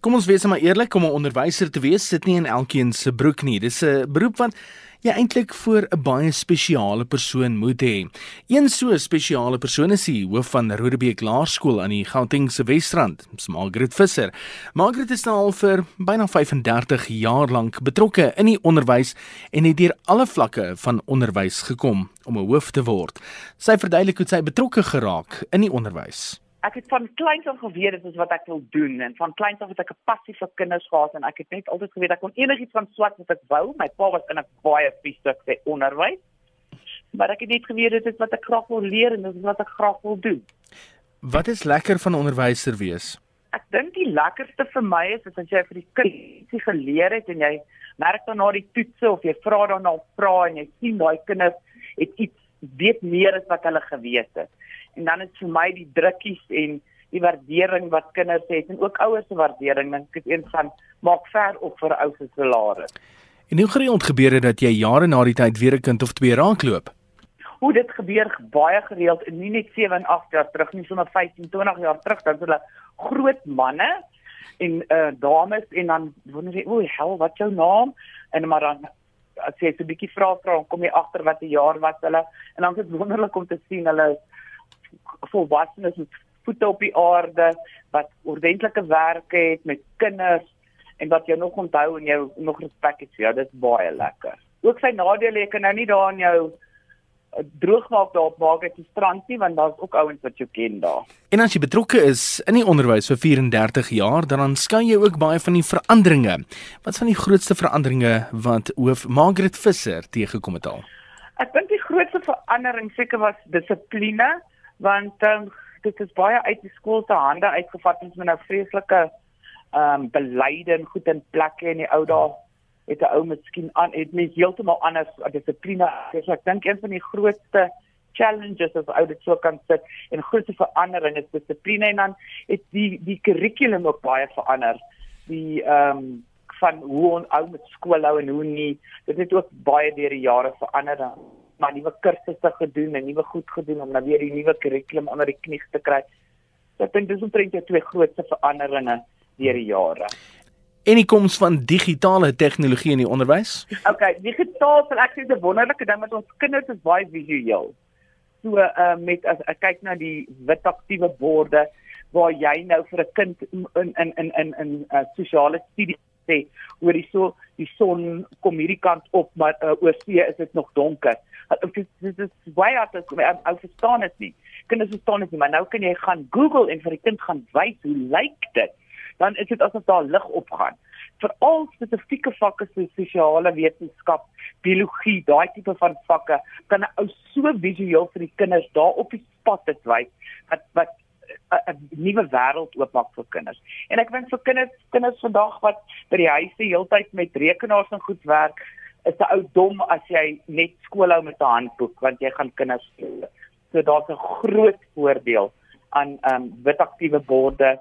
Kom ons wees maar eerlik, om 'n onderwyser te wees sit nie in elkeen se broek nie. Dis 'n beroep wat jy eintlik voor 'n baie spesiale persoon moet hê. Een so spesiale persoon is die hoof van Rodebeek Laerskool aan die Gautengse Wesrand, Margaret Visser. Margaret is nou al vir byna 35 jaar lank betrokke in die onderwys en het deur alle vlakke van onderwys gekom om 'n hoof te word. Sy verduidelik hoe sy betrokke geraak in die onderwys ek het van kleins af geweet dit is wat ek wil doen en van kleins af het ek 'n passie vir kinders gehad en ek het net altyd geweet ek kon enigiets van swat wat ek wou. My pa was in 'n baie viesig se onderwys. Maar ek het net geweet dit is wat ek graag wil leer en dit is wat ek graag wil doen. Wat is lekker van onderwyser wees? Ek dink die lekkerste vir my is as jy vir die kinders geleer het en jy merk dan na die toetse of jy vra daarna vra en jy sien daai kinders het iets weet meer as wat hulle geweet het en dan is vir my die drukkies en die waardering wat kinders het en ook ouers se waardering dink ek een van maak ver op vir ou se salaris. En hoe gereeld gebeur dit dat jy jare na die tyd weer 'n kind of twee raakloop? Hoe dit gebeur baie gereeld en nie net 7 en 8 jaar terug nie, sommer 15, 20 jaar terug dan hulle groot manne en uh dames en dan wonder jy, "O, hel, wat jou naam?" En maar dan as jy 'n bietjie vra vra, kom jy agter wat die jaar was hulle en dan is dit wonderlik om te sien hulle volwassenes met voete op die aarde wat ordentlike werk het met kinders en wat jy nog onthou en jou nog respek het vir jou, dit is baie lekker. Ook sy nadele, ek kan nou nie daar aan jou eh, droogmaak daar op maak het die strand nie want daar's ook ouens wat jou ken daar. En as jy betrokke is in die onderwys vir 34 jaar, dan aanskou jy ook baie van die veranderinge. Wat van die grootste veranderinge wat hoof Margaret Visser teëgekom het al? Ek dink die grootste verandering seker was dissipline want um, dit is baie uit die skool se hande uitgevat. Ons moet nou vreeslike ehm um, beleide en goed in plek hê in die ou dae het 'n ou miskien aan het mens heeltemal anders dissipline so ek dink een van die grootste challenges as ou dit so kan sit en grootste verandering is dissipline. En dan het die die kurrikulum ook baie verander. Die ehm um, van hoe ons ou met skool hou en hoe nie. Dit het ook baie deur die jare verander dan maar nuwe kursusse gedoen en nuwe goed gedoen om nou weer die nuwe kurrikulum onder die knie te kry. So ek dink dis omtrent die twee grootste veranderinge deur die jare. En die koms van digitale tegnologie in die onderwys? OK, digitaal sal ek sê 'n wonderlike ding met ons kinders is baie visueel. So uh met as ek kyk na die wit aktiewe borde waar jy nou vir 'n kind in in in in in uh, sosiale studies sê oor die so die son kom hierdie kant op maar uh, oor see is dit nog donker dit is baie as ou verstaan dit nie. Kinders verstaan dit nie, maar nou kan jy gaan Google en vir die kind gaan wys hoe lyk dit. Dan is dit asof daar lig opgaan. Vir al spesifieke vakke soos sosiale wetenskap, biologie, daai tipe van vakke, kan 'n ou so visueel vir die kinders daar op die spot dit wys wat wat 'n nuwe wêreld oopmaak vir kinders. En ek dink vir kinders, kinders vandag wat by die huis se heeltyd met rekenaars en goed werk, is 'n ou dom as jy net skool hou met 'n handboek want jy gaan kinders speel. So daar's 'n groot voordeel aan ehm um, wit aktiewe borde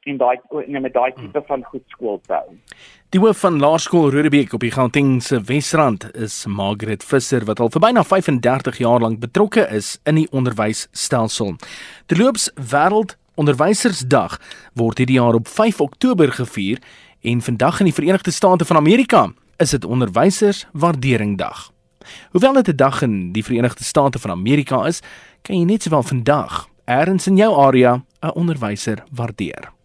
en daai en met daai tipe van goed skool te hou. Die hoof van Laerskool Rodebeek op die Gautengse Wesrand is Margaret Visser wat al vir byna 35 jaar lank betrokke is in die onderwysstelsel. Terloops Wêreld Onderwysersdag word hierdie jaar op 5 Oktober gevier en vandag in die Verenigde State van Amerika is dit onderwysers waarderingdag. Hoewel dit 'n dag in die Verenigde State van Amerika is, kan jy net sowel vandag eers in jou area 'n onderwyser waardeer.